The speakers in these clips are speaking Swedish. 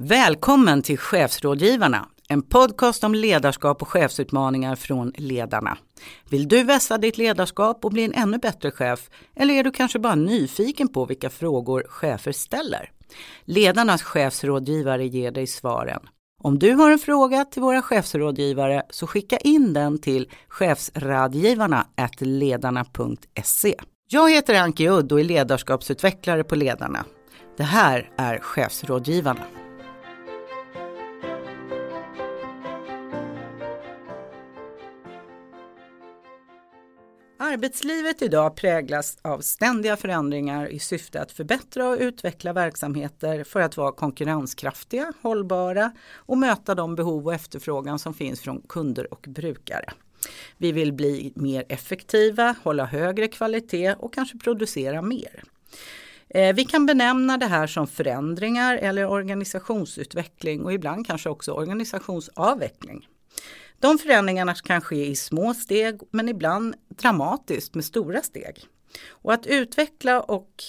Välkommen till Chefsrådgivarna, en podcast om ledarskap och chefsutmaningar från ledarna. Vill du vässa ditt ledarskap och bli en ännu bättre chef? Eller är du kanske bara nyfiken på vilka frågor chefer ställer? Ledarnas chefsrådgivare ger dig svaren. Om du har en fråga till våra chefsrådgivare så skicka in den till chefsradgivarna.ledarna.se. Jag heter Anki Udd och är ledarskapsutvecklare på Ledarna. Det här är Chefsrådgivarna. Arbetslivet idag präglas av ständiga förändringar i syfte att förbättra och utveckla verksamheter för att vara konkurrenskraftiga, hållbara och möta de behov och efterfrågan som finns från kunder och brukare. Vi vill bli mer effektiva, hålla högre kvalitet och kanske producera mer. Eh, vi kan benämna det här som förändringar eller organisationsutveckling och ibland kanske också organisationsavveckling. De förändringarna kan ske i små steg men ibland dramatiskt med stora steg. Och att utveckla och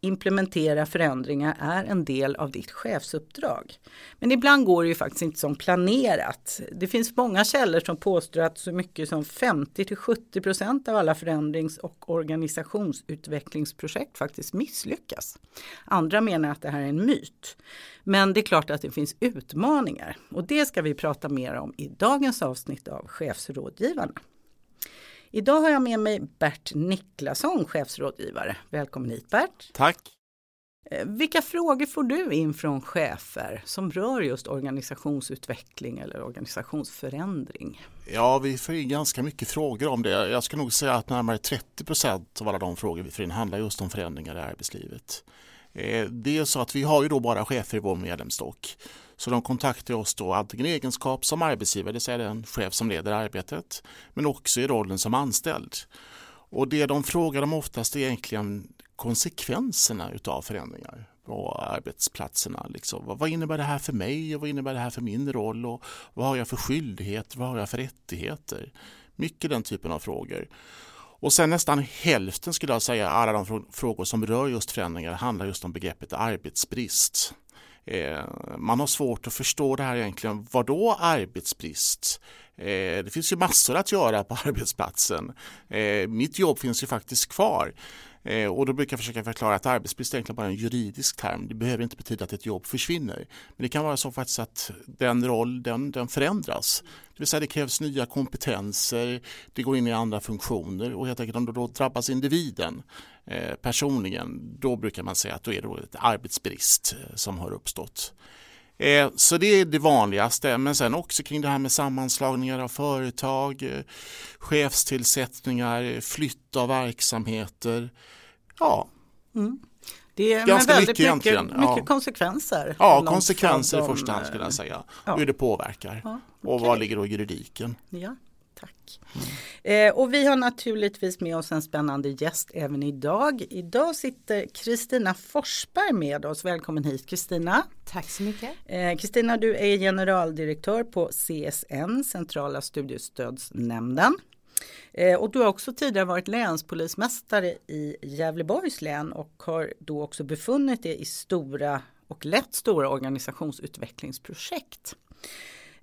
implementera förändringar är en del av ditt chefsuppdrag. Men ibland går det ju faktiskt inte som planerat. Det finns många källor som påstår att så mycket som 50 70% av alla förändrings och organisationsutvecklingsprojekt faktiskt misslyckas. Andra menar att det här är en myt. Men det är klart att det finns utmaningar och det ska vi prata mer om i dagens avsnitt av Chefsrådgivarna. Idag har jag med mig Bert Niklasson, chefsrådgivare. Välkommen hit Bert! Tack! Eh, vilka frågor får du in från chefer som rör just organisationsutveckling eller organisationsförändring? Ja, vi får in ganska mycket frågor om det. Jag ska nog säga att närmare 30 procent av alla de frågor vi får in handlar just om förändringar i arbetslivet. Eh, det är så att vi har ju då bara chefer i vår medlemsstock. Så de kontaktar oss då antingen i egenskap som arbetsgivare, det vill säga den chef som leder arbetet, men också i rollen som anställd. Och det de frågar om oftast är egentligen konsekvenserna utav förändringar på arbetsplatserna. Liksom. Vad innebär det här för mig och vad innebär det här för min roll och vad har jag för skyldigheter, vad har jag för rättigheter? Mycket den typen av frågor. Och sen nästan hälften skulle jag säga, alla de frågor som rör just förändringar handlar just om begreppet arbetsbrist. Eh, man har svårt att förstå det här egentligen. Vad då arbetsbrist? Eh, det finns ju massor att göra på arbetsplatsen. Eh, mitt jobb finns ju faktiskt kvar. Eh, och då brukar jag försöka förklara att arbetsbrist är egentligen bara en juridisk term. Det behöver inte betyda att ett jobb försvinner. Men det kan vara så faktiskt att den roll den, den förändras. Det vill säga det krävs nya kompetenser, det går in i andra funktioner och helt enkelt om då drabbas individen eh, personligen då brukar man säga att då är det ett arbetsbrist eh, som har uppstått. Eh, så det är det vanligaste, men sen också kring det här med sammanslagningar av företag, eh, chefstillsättningar, flytt av verksamheter, Ja. Mm. Det är Ganska väldigt mycket, egentligen. mycket, mycket konsekvenser. Ja, konsekvenser i första hand skulle jag säga. Ja. Hur det påverkar. Ja, okay. Och vad ligger då i juridiken. Ja, tack. Mm. Eh, och vi har naturligtvis med oss en spännande gäst även idag. Idag sitter Kristina Forsberg med oss. Välkommen hit Kristina. Tack så mycket. Eh, Kristina, du är generaldirektör på CSN, Centrala studiestödsnämnden. Eh, och du har också tidigare varit länspolismästare i Gävleborgs län och har då också befunnit dig i stora och lätt stora organisationsutvecklingsprojekt.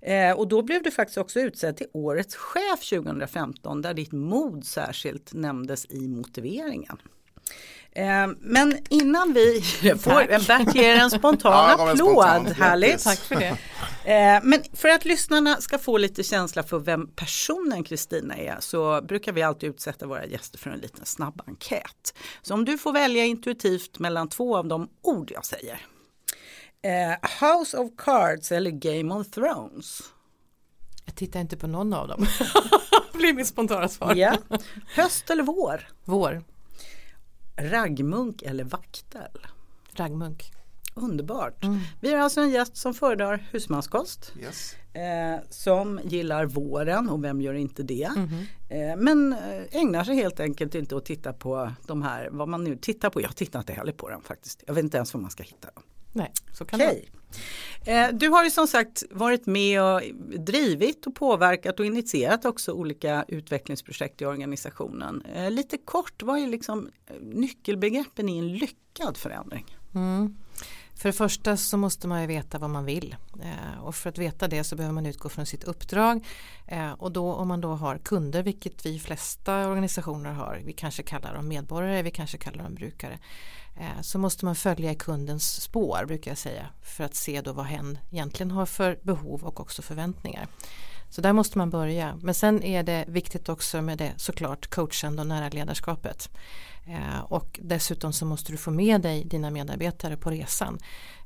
Eh, och då blev du faktiskt också utsedd till årets chef 2015 där ditt mod särskilt nämndes i motiveringen. Eh, men innan vi får, Bert ger en spontan ja, applåd, spontan. härligt. Tack för det. Eh, men för att lyssnarna ska få lite känsla för vem personen Kristina är så brukar vi alltid utsätta våra gäster för en liten snabb enkät. Så om du får välja intuitivt mellan två av de ord jag säger. Eh, House of Cards eller Game of Thrones? Jag tittar inte på någon av dem. blir mitt spontana svar. Ja. Höst eller vår? Vår. Raggmunk eller vaktel? Raggmunk. Underbart. Mm. Vi har alltså en gäst som föredrar husmanskost. Yes. Eh, som gillar våren och vem gör inte det. Mm eh, men eh, ägnar sig helt enkelt inte att titta på de här, vad man nu tittar på. Jag tittar inte heller på dem faktiskt. Jag vet inte ens var man ska hitta dem. Nej, så kan okay. Eh, Eh, du har ju som sagt varit med och drivit och påverkat och initierat också olika utvecklingsprojekt i organisationen. Eh, lite kort, vad är liksom eh, nyckelbegreppen i en lyckad förändring? Mm. För det första så måste man ju veta vad man vill eh, och för att veta det så behöver man utgå från sitt uppdrag eh, och då om man då har kunder, vilket vi flesta organisationer har, vi kanske kallar dem medborgare, vi kanske kallar dem brukare, så måste man följa kundens spår brukar jag säga för att se då vad hen egentligen har för behov och också förväntningar. Så där måste man börja. Men sen är det viktigt också med det såklart coachande och nära ledarskapet. Eh, och dessutom så måste du få med dig dina medarbetare på resan.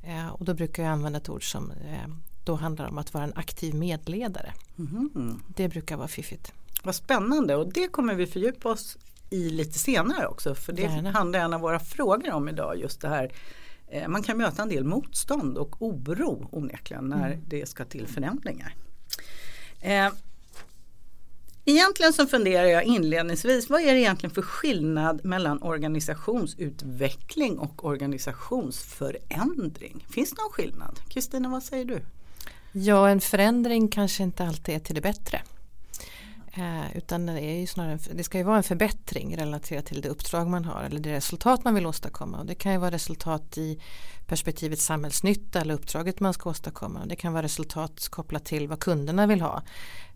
Eh, och då brukar jag använda ett ord som eh, då handlar om att vara en aktiv medledare. Mm. Det brukar vara fiffigt. Vad spännande och det kommer vi fördjupa oss i lite senare också. För det Gärna. handlar en av våra frågor om idag. Just det här eh, man kan möta en del motstånd och oro onekligen när mm. det ska till förändringar. Eh, Egentligen så funderar jag inledningsvis, vad är det egentligen för skillnad mellan organisationsutveckling och organisationsförändring? Finns det någon skillnad? Kristina, vad säger du? Ja, en förändring kanske inte alltid är till det bättre. Eh, utan det, är ju snarare, det ska ju vara en förbättring relaterat till det uppdrag man har eller det resultat man vill åstadkomma. Och det kan ju vara resultat i perspektivet samhällsnytta eller uppdraget man ska åstadkomma. Det kan vara resultat kopplat till vad kunderna vill ha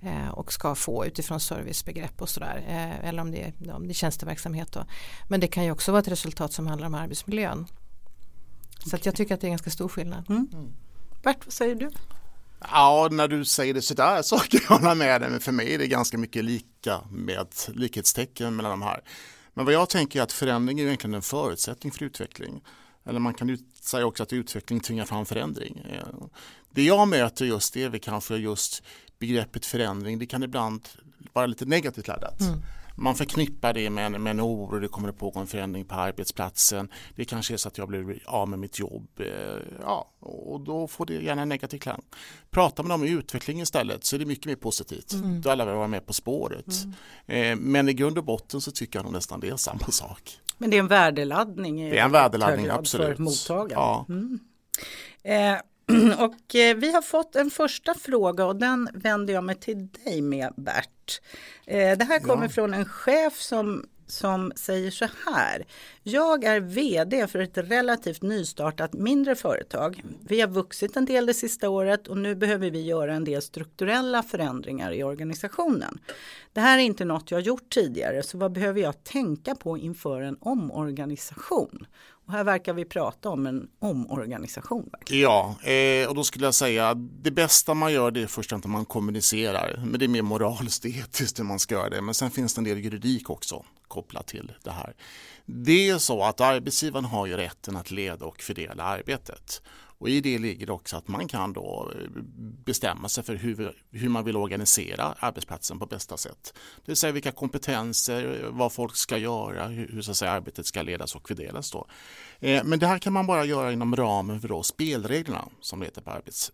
eh, och ska få utifrån servicebegrepp och sådär. Eh, eller om det, är, om det är tjänsteverksamhet då. Men det kan ju också vara ett resultat som handlar om arbetsmiljön. Så okay. jag tycker att det är ganska stor skillnad. Mm. Bert, vad säger du? Ja, när du säger det sådär så kan jag hålla med dig, men för mig är det ganska mycket lika med likhetstecken mellan de här. Men vad jag tänker är att förändring är egentligen en förutsättning för utveckling. Eller man kan säga också att utveckling tvingar fram förändring. Det jag möter just det är väl kanske just begreppet förändring. Det kan ibland vara lite negativt laddat. Mm man förknippar det med en, med en oro, det kommer att pågå en förändring på arbetsplatsen. Det kanske är så att jag blir av med mitt jobb. Eh, ja, och då får det gärna en negativ klang. Pratar man om utveckling istället så är det mycket mer positivt. Mm. Då alla vill vara med på spåret. Mm. Eh, men i grund och botten så tycker jag nog nästan det är samma sak. Men det är en värdeladdning? Det är en värdeladdning, absolut. För mottagaren. Ja. Mm. Eh, och vi har fått en första fråga och den vänder jag mig till dig med Bert. Eh, det här kommer ja. från en chef som som säger så här. Jag är VD för ett relativt nystartat mindre företag. Vi har vuxit en del det sista året och nu behöver vi göra en del strukturella förändringar i organisationen. Det här är inte något jag gjort tidigare så vad behöver jag tänka på inför en omorganisation? Och här verkar vi prata om en omorganisation. Ja, eh, och då skulle jag säga att det bästa man gör det är först att man kommunicerar. Men det är mer moraliskt etiskt hur man ska göra det. Men sen finns det en del juridik också kopplat till det här. Det är så att arbetsgivaren har ju rätten att leda och fördela arbetet. Och i det ligger också att man kan då eh, bestämma sig för hur, hur man vill organisera arbetsplatsen på bästa sätt. Det vill säga vilka kompetenser, vad folk ska göra, hur, hur så säga, arbetet ska ledas och fördelas. Då. Eh, men det här kan man bara göra inom ramen för då spelreglerna som det heter på arbets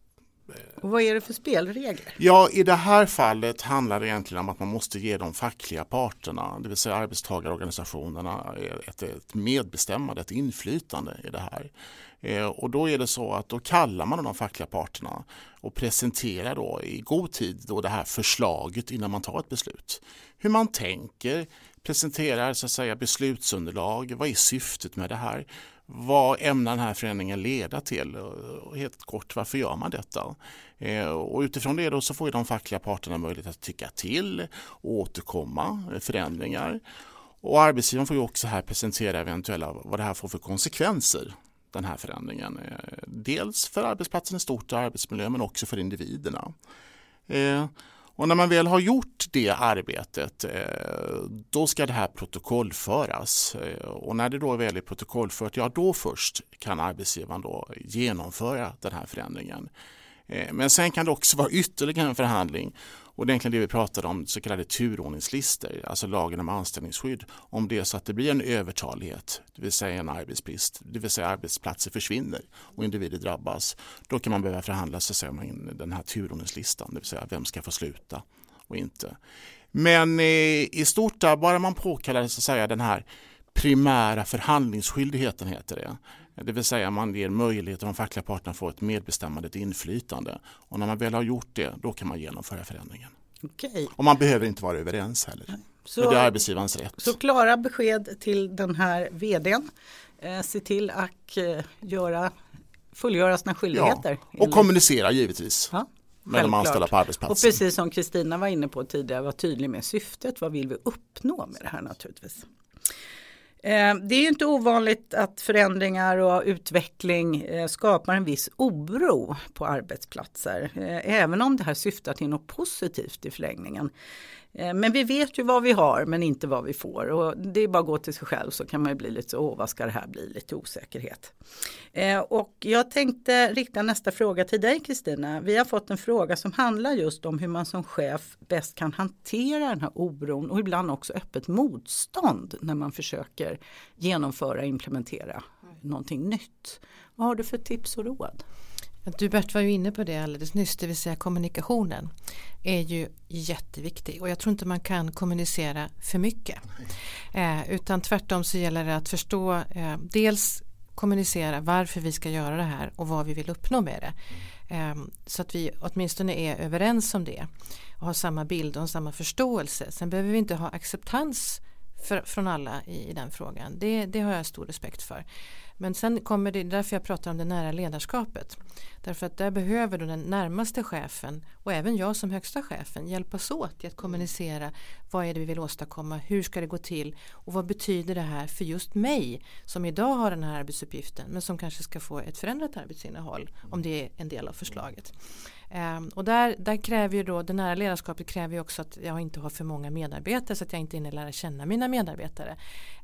och vad är det för spelregler? Ja, i det här fallet handlar det egentligen om att man måste ge de fackliga parterna, det vill säga arbetstagarorganisationerna, ett, ett medbestämmande, ett inflytande i det här. Eh, och då är det så att då kallar man de fackliga parterna och presenterar då i god tid då det här förslaget innan man tar ett beslut. Hur man tänker, presenterar så att säga beslutsunderlag, vad är syftet med det här? Vad ämnar den här förändringen leda till? Och helt kort, varför gör man detta? Eh, och utifrån det då så får de fackliga parterna möjlighet att tycka till och återkomma förändringar. Och arbetsgivaren får ju också här presentera eventuella vad det här får för konsekvenser den här förändringen. Eh, dels för arbetsplatsen i stort och arbetsmiljön men också för individerna. Eh, och när man väl har gjort det arbetet eh, då ska det här protokollföras och när det då väl är protokollfört, ja då först kan arbetsgivaren då genomföra den här förändringen. Men sen kan det också vara ytterligare en förhandling och det är egentligen det vi pratade om, så kallade turordningslistor, alltså lagen om anställningsskydd. Om det är så att det blir en övertalighet, det vill säga en arbetsbrist, det vill säga arbetsplatser försvinner och individer drabbas, då kan man behöva förhandla sig om den här turordningslistan, det vill säga vem ska få sluta och inte. Men eh, i stort, där, bara man påkallar så att säga, den här primära förhandlingsskyldigheten heter det. Det vill säga man ger möjlighet att de fackliga parterna får ett medbestämmande, ett inflytande. Och när man väl har gjort det, då kan man genomföra förändringen. Okay. Och man behöver inte vara överens heller. Så, det är arbetsgivarens rätt. Så klara besked till den här vdn. Eh, se till att eh, göra fullgöra sina skyldigheter. Ja, och kommunicera givetvis. Ja, med de anställda på arbetsplatsen. Och precis som Kristina var inne på tidigare, var tydlig med syftet. Vad vill vi uppnå med det här naturligtvis? Eh, det är ju inte ovanligt att förändringar och utveckling eh, skapar en viss oro på arbetsplatser. Eh, även om det här syftar till något positivt i förlängningen. Eh, men vi vet ju vad vi har men inte vad vi får och det är bara att gå till sig själv så kan man ju bli lite så, åh vad ska det här bli, lite osäkerhet. Eh, och jag tänkte rikta nästa fråga till dig Kristina. Vi har fått en fråga som handlar just om hur man som chef bäst kan hantera den här oron och ibland också öppet motstånd när man försöker genomföra och implementera någonting nytt. Vad har du för tips och råd? Du Bert var ju inne på det alldeles nyss, det vill säga kommunikationen är ju jätteviktig och jag tror inte man kan kommunicera för mycket. Eh, utan tvärtom så gäller det att förstå eh, dels kommunicera varför vi ska göra det här och vad vi vill uppnå med det. Eh, så att vi åtminstone är överens om det och har samma bild och samma förståelse. Sen behöver vi inte ha acceptans för, från alla i, i den frågan. Det, det, har jag stor respekt för. Men sen kommer det, därför jag pratar om det nära ledarskapet. Därför att där behöver då den närmaste chefen och även jag som högsta chefen hjälpas åt i att kommunicera vad är det vi vill åstadkomma, hur ska det gå till och vad betyder det här för just mig som idag har den här arbetsuppgiften men som kanske ska få ett förändrat arbetsinnehåll om det är en del av förslaget. Um, och där, där kräver ju då det nära ledarskapet kräver ju också att jag inte har för många medarbetare så att jag inte hinner lära känna mina medarbetare.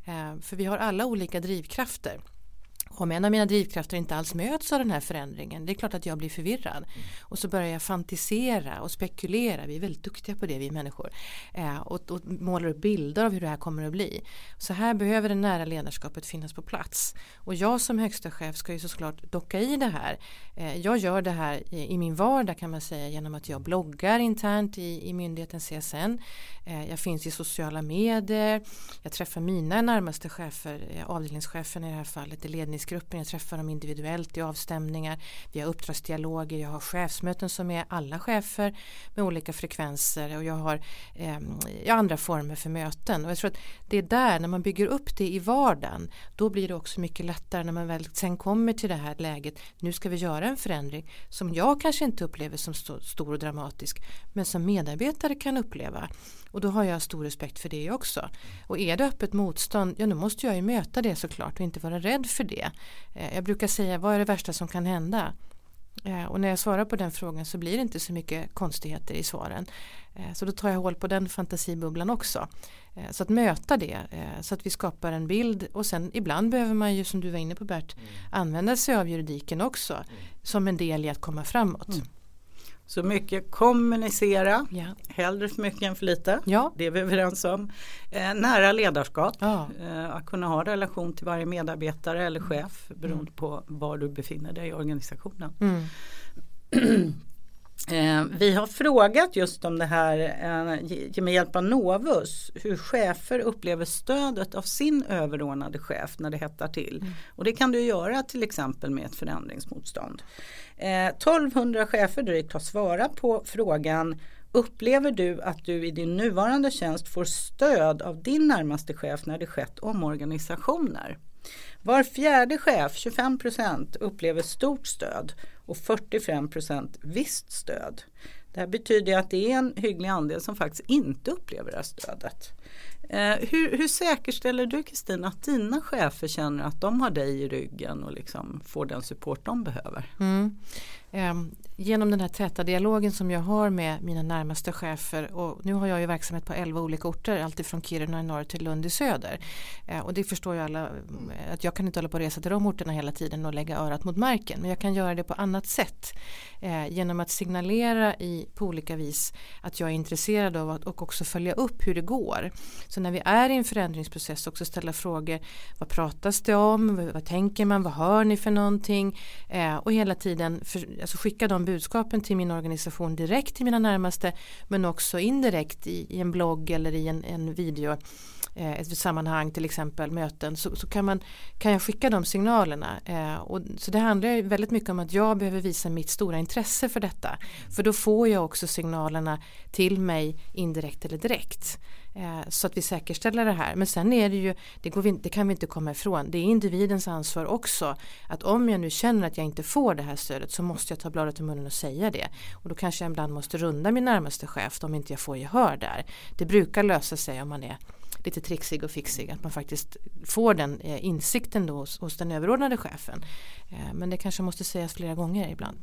Um, för vi har alla olika drivkrafter om en av mina drivkrafter inte alls möts av den här förändringen det är klart att jag blir förvirrad. Mm. Och så börjar jag fantisera och spekulera, vi är väldigt duktiga på det vi människor. Eh, och, och målar upp bilder av hur det här kommer att bli. Så här behöver det nära ledarskapet finnas på plats. Och jag som högsta chef ska ju såklart docka i det här. Eh, jag gör det här i, i, min vardag kan man säga genom att jag bloggar internt i, i myndigheten CSN. Eh, jag finns i sociala medier. Jag träffar mina närmaste chefer, eh, avdelningschefen i det här fallet, i ledningsgruppen. Jag träffar dem individuellt i avstämningar. Vi har uppdragsdialoger. Jag har chefsmöten som är alla chefer med olika frekvenser och jag har eh, andra former för möten. Och jag tror att det är där, när man bygger upp det i vardagen, då blir det också mycket lättare när man väl sen kommer till det här läget. Nu ska vi göra en förändring som jag kanske inte upplever som stor och dramatisk men som medarbetare kan uppleva. Och då har jag stor respekt för det också. Och är det öppet motstånd, ja då måste jag ju möta det såklart och inte vara rädd för det. Eh, jag brukar säga, vad är det värsta som kan hända? Eh, och när jag svarar på den frågan så blir det inte så mycket konstigheter i svaren. Eh, så då tar jag håll på den fantasibubblan också. Så att möta det, så att vi skapar en bild och sen ibland behöver man ju som du var inne på Bert mm. använda sig av juridiken också mm. som en del i att komma framåt. Mm. Så mycket kommunicera, ja. hellre för mycket än för lite. Ja. Det är vi överens om. Eh, nära ledarskap, ja. eh, att kunna ha relation till varje medarbetare eller chef beroende mm. på var du befinner dig i organisationen. Mm. Eh, vi har frågat just om det här eh, med hjälp av Novus hur chefer upplever stödet av sin överordnade chef när det hettar till. Mm. Och det kan du göra till exempel med ett förändringsmotstånd. Eh, 1200 chefer drygt har svarat på frågan Upplever du att du i din nuvarande tjänst får stöd av din närmaste chef när det skett omorganisationer? Var fjärde chef, 25 procent, upplever stort stöd och 45 procent visst stöd. Det här betyder att det är en hygglig andel som faktiskt inte upplever det här stödet. Eh, hur, hur säkerställer du Kristina att dina chefer känner att de har dig i ryggen och liksom får den support de behöver? Mm. Eh, genom den här täta dialogen som jag har med mina närmaste chefer och nu har jag ju verksamhet på 11 olika orter alltifrån Kiruna i norr till Lund i söder eh, och det förstår ju alla mm, att jag kan inte hålla på att resa till de orterna hela tiden och lägga örat mot marken men jag kan göra det på annat sätt eh, genom att signalera i, på olika vis att jag är intresserad av att och också följa upp hur det går så så när vi är i en förändringsprocess också ställa frågor. Vad pratas det om, vad tänker man, vad hör ni för någonting? Eh, och hela tiden för, alltså skicka de budskapen till min organisation direkt till mina närmaste. Men också indirekt i, i en blogg eller i en, en video. Eh, ett sammanhang till exempel möten så, så, kan, man, kan jag skicka de signalerna. Eh, och, så det handlar väldigt mycket om att jag behöver visa mitt stora intresse för detta. För då får jag också signalerna till mig indirekt eller direkt. Eh, så att vi säkerställer det här. Men sen är det ju, det, går vi, det kan vi inte komma ifrån, det är individens ansvar också. Att om jag nu känner att jag inte får det här stödet så måste jag ta bladet i munnen och säga det. Och då kanske jag ibland måste runda min närmaste chef om inte jag får gehör där. Det brukar lösa sig om man är lite trixig och fixig. Att man faktiskt får den eh, insikten då hos, hos den överordnade chefen. Eh, men det kanske måste sägas flera gånger ibland.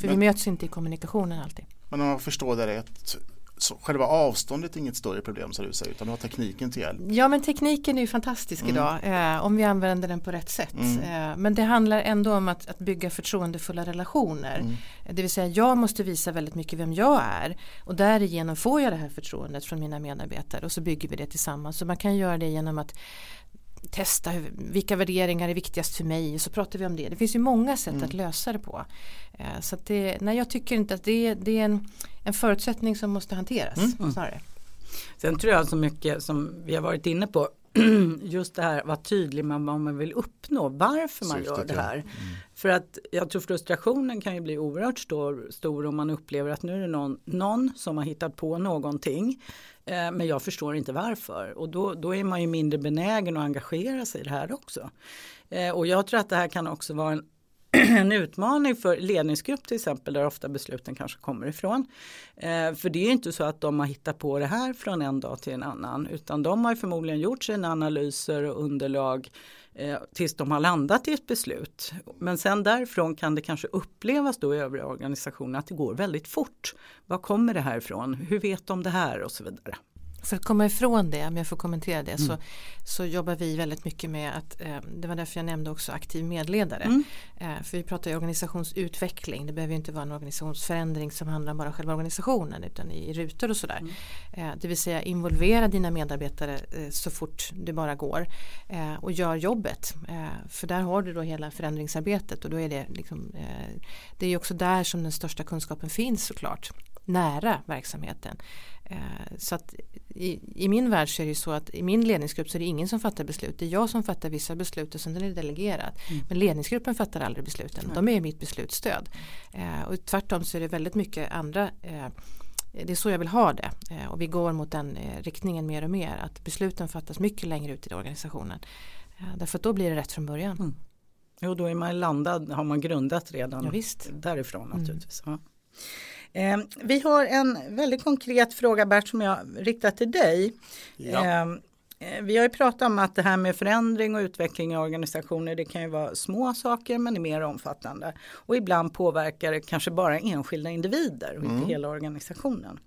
För men, vi möts inte i kommunikationen alltid. Men om jag förstår det rätt så själva avståndet är inget större problem som du säger utan du har tekniken till hjälp. Ja men tekniken är ju fantastisk mm. idag eh, om vi använder den på rätt sätt. Mm. Eh, men det handlar ändå om att, att bygga förtroendefulla relationer. Mm. Det vill säga jag måste visa väldigt mycket vem jag är och därigenom får jag det här förtroendet från mina medarbetare och så bygger vi det tillsammans. Så man kan göra det genom att testa hur, vilka värderingar är viktigast för mig och så pratar vi om det. Det finns ju många sätt mm. att lösa det på. Eh, så det, nej, jag tycker inte att det, det är en, en förutsättning som måste hanteras mm. snarare. Sen tror jag så mycket som vi har varit inne på just det här vara tydlig med vad man vill uppnå, varför man Syftet, gör det här. Ja. Mm. För att jag tror frustrationen kan ju bli oerhört stor, stor om man upplever att nu är det någon, någon som har hittat på någonting Eh, men jag förstår inte varför och då, då är man ju mindre benägen att engagera sig i det här också. Eh, och jag tror att det här kan också vara en en utmaning för ledningsgrupp till exempel där ofta besluten kanske kommer ifrån. Eh, för det är inte så att de har hittat på det här från en dag till en annan utan de har förmodligen gjort sina analyser och underlag eh, tills de har landat i ett beslut. Men sen därifrån kan det kanske upplevas då i övriga organisationer att det går väldigt fort. Var kommer det här ifrån? Hur vet de det här och så vidare. För att komma ifrån det, om jag får kommentera det, mm. så, så jobbar vi väldigt mycket med att, eh, det var därför jag nämnde också aktiv medledare. Mm. Eh, för vi pratar ju organisationsutveckling, det behöver inte vara en organisationsförändring som handlar om bara själva organisationen utan i, i rutor och sådär. Mm. Eh, det vill säga involvera dina medarbetare eh, så fort det bara går eh, och gör jobbet. Eh, för där har du då hela förändringsarbetet och då är det liksom, det är också där som den största kunskapen finns såklart nära verksamheten. Så att i, i, min värld så är det så att i min ledningsgrupp så är det ingen som fattar beslut. Det är jag som fattar vissa beslut och sen är det delegerat. Mm. Men ledningsgruppen fattar aldrig besluten. Mm. De är mitt beslutsstöd. Eh, och tvärtom så är det väldigt mycket andra eh, det är så jag vill ha det och vi går mot den riktningen mer och mer att besluten fattas mycket längre ut i organisationen. Därför att då blir det rätt från början. Mm. Jo då är man landad, har man grundat redan ja, visst. därifrån naturligtvis. Mm. Ja. Eh, vi har en väldigt konkret fråga Bert som jag riktar till dig. Ja. Ehm, eh, vi har ju pratat om att det här med förändring och utveckling i organisationer det kan ju vara små saker men är mer omfattande. Och ibland påverkar det kanske bara enskilda individer och mm. inte hela organisationen.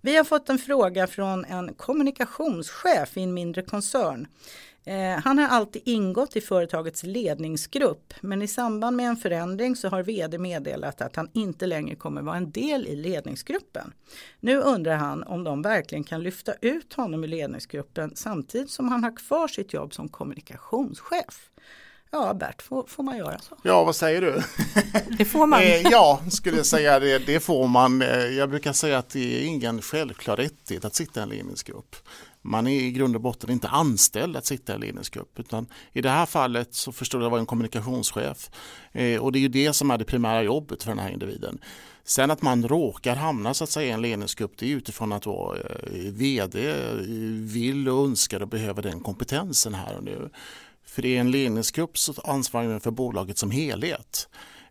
Vi har fått en fråga från en kommunikationschef i en mindre koncern Eh, han har alltid ingått i företagets ledningsgrupp men i samband med en förändring så har vd meddelat att han inte längre kommer vara en del i ledningsgruppen. Nu undrar han om de verkligen kan lyfta ut honom ur ledningsgruppen samtidigt som han har kvar sitt jobb som kommunikationschef. Ja, Bert, får, får, man göra så? Ja, vad säger du? Det får man. Eh, ja, skulle jag säga det, det får man. Eh, jag brukar säga att det är ingen självklar rättighet att sitta i en ledningsgrupp man är i grund och botten inte anställd att sitta i ledningsgrupp utan i det här fallet så förstår jag var en kommunikationschef eh, och det är ju det som är det primära jobbet för den här individen. Sen att man råkar hamna så att säga i en ledningsgrupp det är utifrån att vara eh, vd eh, vill och önskar och behöver den kompetensen här och nu. För i en ledningsgrupp så ansvarar man för bolaget som helhet.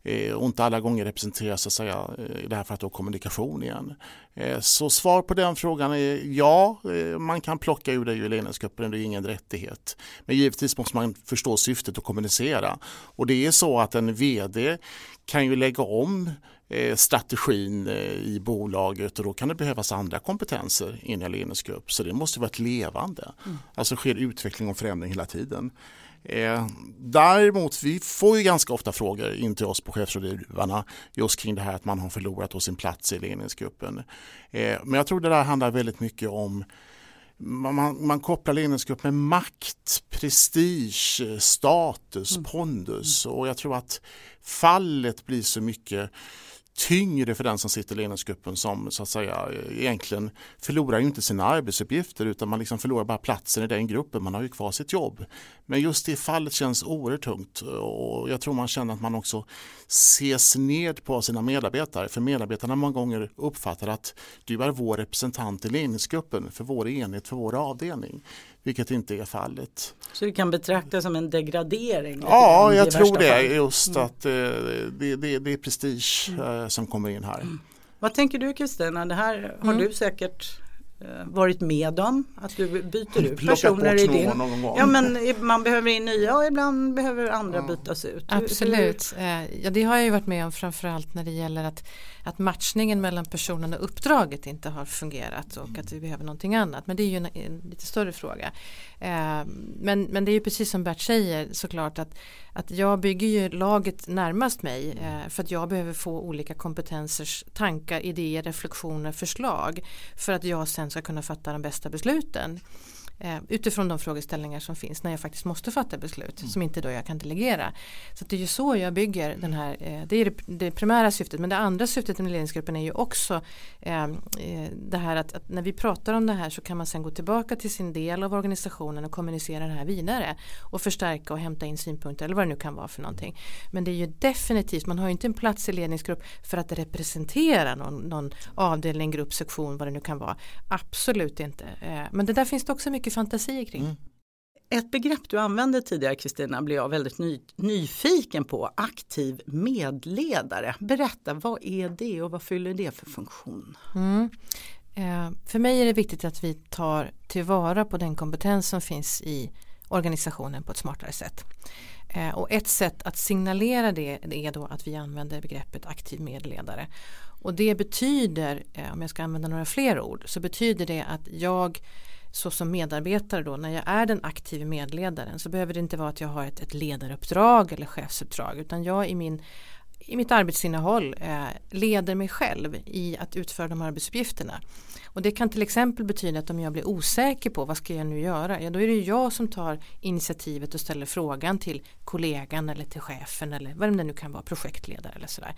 Eh, och inte alla gånger representeras så att säga, eh, i det här fallet då kommunikation igen. Eh, så svar på den frågan är ja, man kan plocka ur det ur ledningsgruppen, det är ingen rättighet. Men givetvis måste man förstå syftet och kommunicera. Och det är så att en VD kan ju lägga om strategin i bolaget och då kan det behövas andra kompetenser in i en ledningsgrupp. Så det måste vara ett levande. Mm. Alltså sker utveckling och förändring hela tiden. Eh, däremot, vi får ju ganska ofta frågor in till oss på chefsrådgivarna just kring det här att man har förlorat sin plats i ledningsgruppen. Eh, men jag tror det där handlar väldigt mycket om man, man kopplar ledningsgrupp med makt, prestige, status, mm. pondus och jag tror att fallet blir så mycket tyngre för den som sitter i ledningsgruppen som så att säga egentligen förlorar inte sina arbetsuppgifter utan man liksom förlorar bara platsen i den gruppen. Man har ju kvar sitt jobb. Men just det fallet känns oerhört tungt och jag tror man känner att man också ses ned på sina medarbetare. För medarbetarna många gånger uppfattar att du är vår representant i ledningsgruppen för vår enhet, för vår avdelning vilket inte är fallet. Så det kan betraktas som en degradering? Ja, jag tror det. Fall. Just mm. att eh, det, det, det, är prestige mm. eh, som kommer in här. Mm. Vad tänker du Kristina? Det här har mm. du säkert varit med om att du byter ut personer i din. Ja men man behöver in nya och ibland behöver andra ja. bytas ut. Absolut, eh, ja det har jag ju varit med om framförallt när det gäller att, att matchningen mellan personen och uppdraget inte har fungerat och att vi behöver någonting annat. Men det är ju en, en lite större fråga. Eh, men, men det är ju precis som Bert säger såklart att, att jag bygger ju laget närmast mig eh, för att jag behöver få olika kompetensers tankar, idéer, reflektioner, förslag för att jag sen ska kunna fatta de bästa besluten eh, utifrån de frågeställningar som finns när jag faktiskt måste fatta beslut mm. som inte då jag kan delegera. Så det är ju så jag bygger den här, eh, det är det, det, primära syftet men det andra syftet med ledningsgruppen är ju också eh, eh, det här att, att, när vi pratar om det här så kan man sen gå tillbaka till sin del av organisationen och kommunicera det här vidare och förstärka och hämta in synpunkter eller vad det nu kan vara för någonting. Men det är ju definitivt, man har ju inte en plats i ledningsgrupp för att representera någon, någon avdelning, grupp, sektion, vad det nu kan vara. Absolut inte. Eh, men det där finns det också mycket mycket fantasi kring. Mm. Ett begrepp du använde tidigare Kristina blev jag väldigt ny, nyfiken på, aktiv medledare. Berätta, vad är det och vad fyller det för funktion? Mm. Eh, för mig är det viktigt att vi tar tillvara på den kompetens som finns i organisationen på ett smartare sätt. Eh, och ett sätt att signalera det är då att vi använder begreppet aktiv medledare. Och det betyder, eh, om jag ska använda några fler ord, så betyder det att jag så som medarbetare då när jag är den aktiva medledaren så behöver det inte vara att jag har ett, ett ledaruppdrag eller chefsuppdrag utan jag i min i mitt arbetsinnehåll eh, leder mig själv i att utföra de arbetsuppgifterna. Och det kan till exempel betyda att om jag blir osäker på vad ska jag nu göra, ja då är det jag som tar initiativet och ställer frågan till kollegan eller till chefen eller vem det nu kan vara, projektledare eller sådär.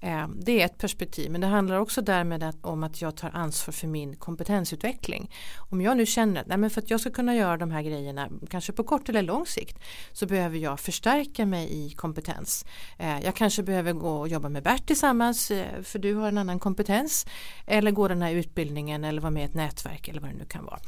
Eh, det är ett perspektiv men det handlar också därmed om att jag tar ansvar för min kompetensutveckling. Om jag nu känner att nej men för att jag ska kunna göra de här grejerna, kanske på kort eller lång sikt, så behöver jag förstärka mig i kompetens. Eh, jag kanske behöver behöver gå och jobba med Bert tillsammans eh, för du har en annan kompetens eller gå den här utbildningen eller vara med i ett nätverk eller vad det nu kan vara.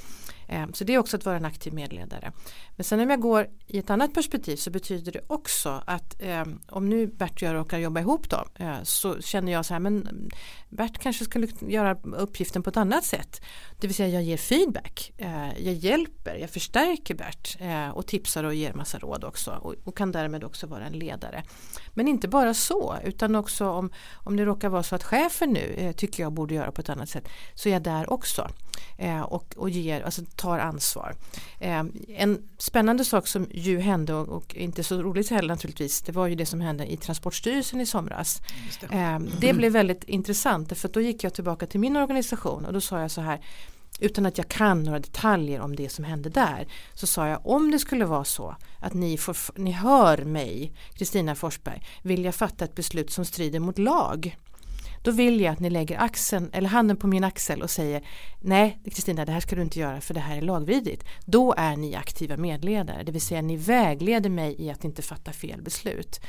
Eh, så det är också att vara en aktiv medledare. Men sen om jag går i ett annat perspektiv så betyder det också att eh, om nu Bert och jag råkar jobba ihop då eh, så känner jag så här men Bert kanske skulle göra uppgiften på ett annat sätt. Det vill säga jag ger feedback, eh, jag hjälper, jag förstärker Bert eh, och tipsar och ger massa råd också och, och, kan därmed också vara en ledare. Men inte bara så utan också om, om det råkar vara så att chefen nu eh, tycker jag borde göra på ett annat sätt så är jag där också och, och ger, alltså tar ansvar. Eh, en spännande sak som ju hände och, och, inte så roligt heller naturligtvis det var ju det som hände i Transportstyrelsen i somras. Det. Eh, det blev väldigt intressant för då gick jag tillbaka till min organisation och då sa jag så här utan att jag kan några detaljer om det som hände där så sa jag om det skulle vara så att ni, får, ni hör mig, Kristina Forsberg, vill jag fatta ett beslut som strider mot lag då vill jag att ni lägger axeln, eller handen på min axel och säger nej Kristina det här ska du inte göra för det här är lagvidrigt. Då är ni aktiva medledare, det vill säga ni vägleder mig i att inte fatta fel beslut.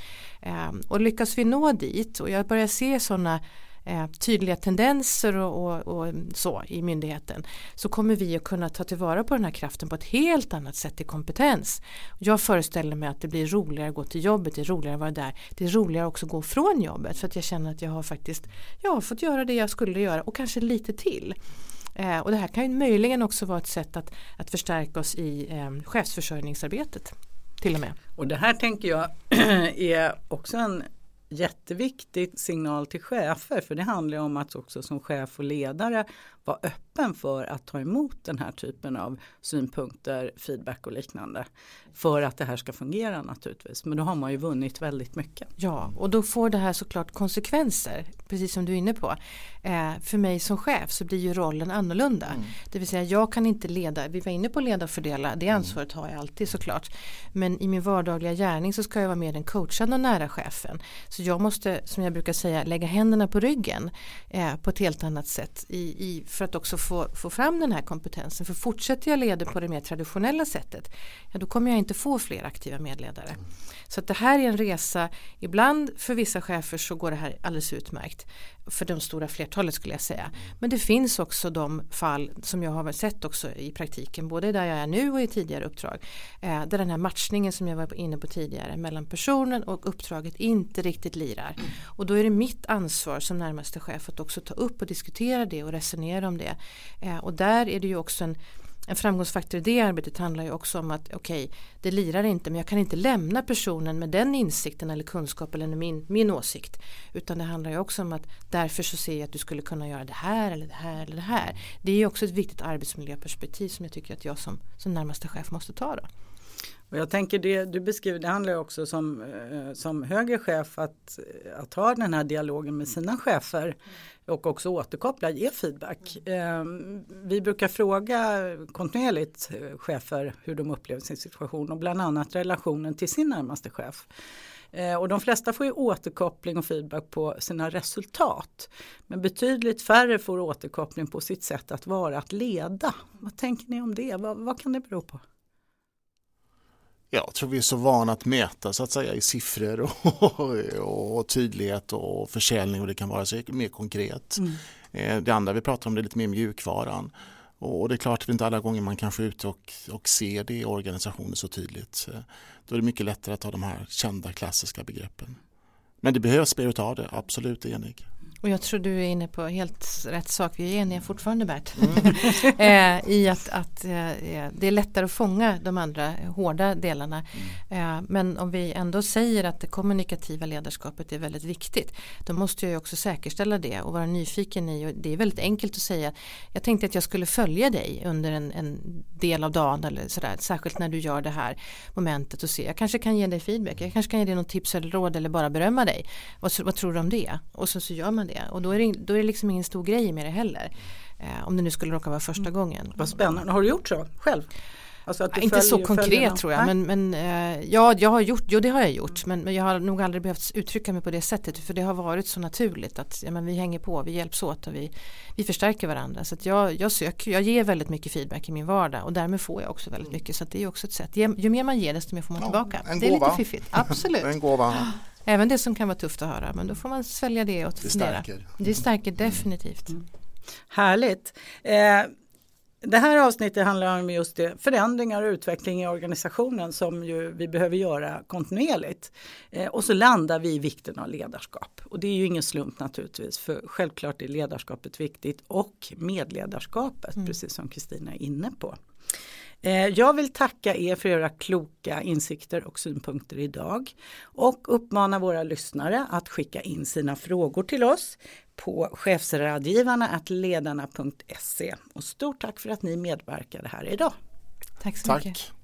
Ehm, och lyckas vi nå dit och jag börjar se sådana eh, tydliga tendenser och, och, och, så i myndigheten så kommer vi att kunna ta tillvara på den här kraften på ett helt annat sätt i kompetens. Jag föreställer mig att det blir roligare att gå till jobbet, det är roligare att vara där, det är roligare också att gå från jobbet för att jag känner att jag har faktiskt jag har fått göra det jag skulle göra och kanske lite till. Eh, och det här kan ju möjligen också vara ett sätt att, att förstärka oss i eh, chefsförsörjningsarbetet. Till och med. Och det här tänker jag är också en jätteviktig signal till chefer för det handlar om att också som chef och ledare vara öppen för att ta emot den här typen av synpunkter, feedback och liknande. För att det här ska fungera naturligtvis. Men då har man ju vunnit väldigt mycket. Ja, och då får det här såklart konsekvenser, precis som du är inne på. Eh, för mig som chef så blir ju rollen annorlunda. Mm. Det vill säga jag kan inte leda, vi var inne på leda och fördela, det ansvaret har jag alltid såklart. Men i min vardagliga gärning så ska jag vara med den coachande och nära chefen. Så jag måste, som jag brukar säga, lägga händerna på ryggen eh, på ett helt annat sätt i, i, för att också få, få fram den här kompetensen. För fortsätter jag leda på det mer traditionella sättet, ja, då kommer jag inte få fler aktiva medledare. Så att det här är en resa, ibland för vissa chefer så går det här alldeles utmärkt. För de stora flertalet skulle jag säga. Men det finns också de fall som jag har sett också i praktiken, både där jag är nu och i tidigare uppdrag. Eh, där den här matchningen som jag var inne på tidigare mellan personen och uppdraget inte riktigt lirar. Och då är det mitt ansvar som närmaste chef att också ta upp och diskutera det och resonera om det. Eh, och där är det ju också en en framgångsfaktor i det arbetet handlar ju också om att okej, okay, det lirar inte men jag kan inte lämna personen med den insikten eller kunskapen eller min, min åsikt. Utan det handlar ju också om att därför så ser jag att du skulle kunna göra det här eller det här eller det här. Det är ju också ett viktigt arbetsmiljöperspektiv som jag tycker att jag som, som närmaste chef måste ta då. Och jag tänker det du beskriver, det handlar också som, eh, som högre chef att, att ha den här dialogen med sina chefer och också återkoppla, ge feedback. Ehm, vi brukar fråga kontinuerligt eh, chefer hur de upplever sin situation och bland annat relationen till sin närmaste chef. Eh, och de flesta får ju återkoppling och feedback på sina resultat. Men betydligt färre får återkoppling på sitt sätt att vara, att leda. Vad tänker ni om det? Vad, vad kan det bero på? Jag tror vi är så vana att mäta så att säga i siffror och, och, och tydlighet och försäljning och det kan vara så mer konkret. Mm. Eh, det andra vi pratar om det är lite mer mjukvaran. Och det är klart att inte alla gånger man kan få ut och, och se det i organisationen så tydligt. Eh, då är det mycket lättare att ha de här kända klassiska begreppen. Men det behövs mer av det, absolut enig. Och jag tror du är inne på helt rätt sak. Vi är eniga fortfarande Bert. Mm. Eh, I att, att eh, eh, det är lättare att fånga de andra hårda delarna. Mm. men om vi ändå säger att det kommunikativa ledarskapet är väldigt viktigt. Då måste jag också säkerställa det och vara nyfiken i. Och det är väldigt enkelt att säga. Jag tänkte att jag skulle följa dig under en, en del av dagen. Eller sådär, särskilt när du gör det här momentet och se. Jag kanske kan ge dig feedback. Jag kanske kan ge dig något tips eller råd eller bara berömma dig. Vad, vad tror du om det? Och så, så gör man det det. Och då är det, då är det liksom ingen stor grej med det heller. Eh, om det nu skulle råka vara första mm. gången. Vad spännande. Har du gjort så själv? Alltså inte så konkret tror jag men, men eh, ja, jag har gjort, jo det har jag gjort men, men jag har nog aldrig behövt uttrycka mig på det sättet för det har varit så naturligt att ja, men vi hänger på, vi hjälps åt och vi, vi förstärker varandra så att jag, jag söker, jag ger väldigt mycket feedback i min vardag och därmed får jag också väldigt mycket så det är också ett sätt, ju, ju mer man ger desto mer får man ja, tillbaka. det är lite fiffigt, absolut. en gåva. Även det som kan vara tufft att höra men då får man svälja det och fundera. Det stärker. Det stärker definitivt. Mm. Härligt. Eh, det här avsnittet handlar om just det, förändringar och utveckling i organisationen som ju vi behöver göra kontinuerligt. Eh, och så landar vi i vikten av ledarskap. Och det är ju ingen slump naturligtvis för självklart är ledarskapet viktigt och medledarskapet mm. precis som Kristina är inne på. Eh, jag vill tacka er för era kloka insikter och synpunkter idag och uppmana våra lyssnare att skicka in sina frågor till oss på chefsrådgivarna ledarna.se. Och stort tack för att ni medverkade här idag. Tack så tack. mycket.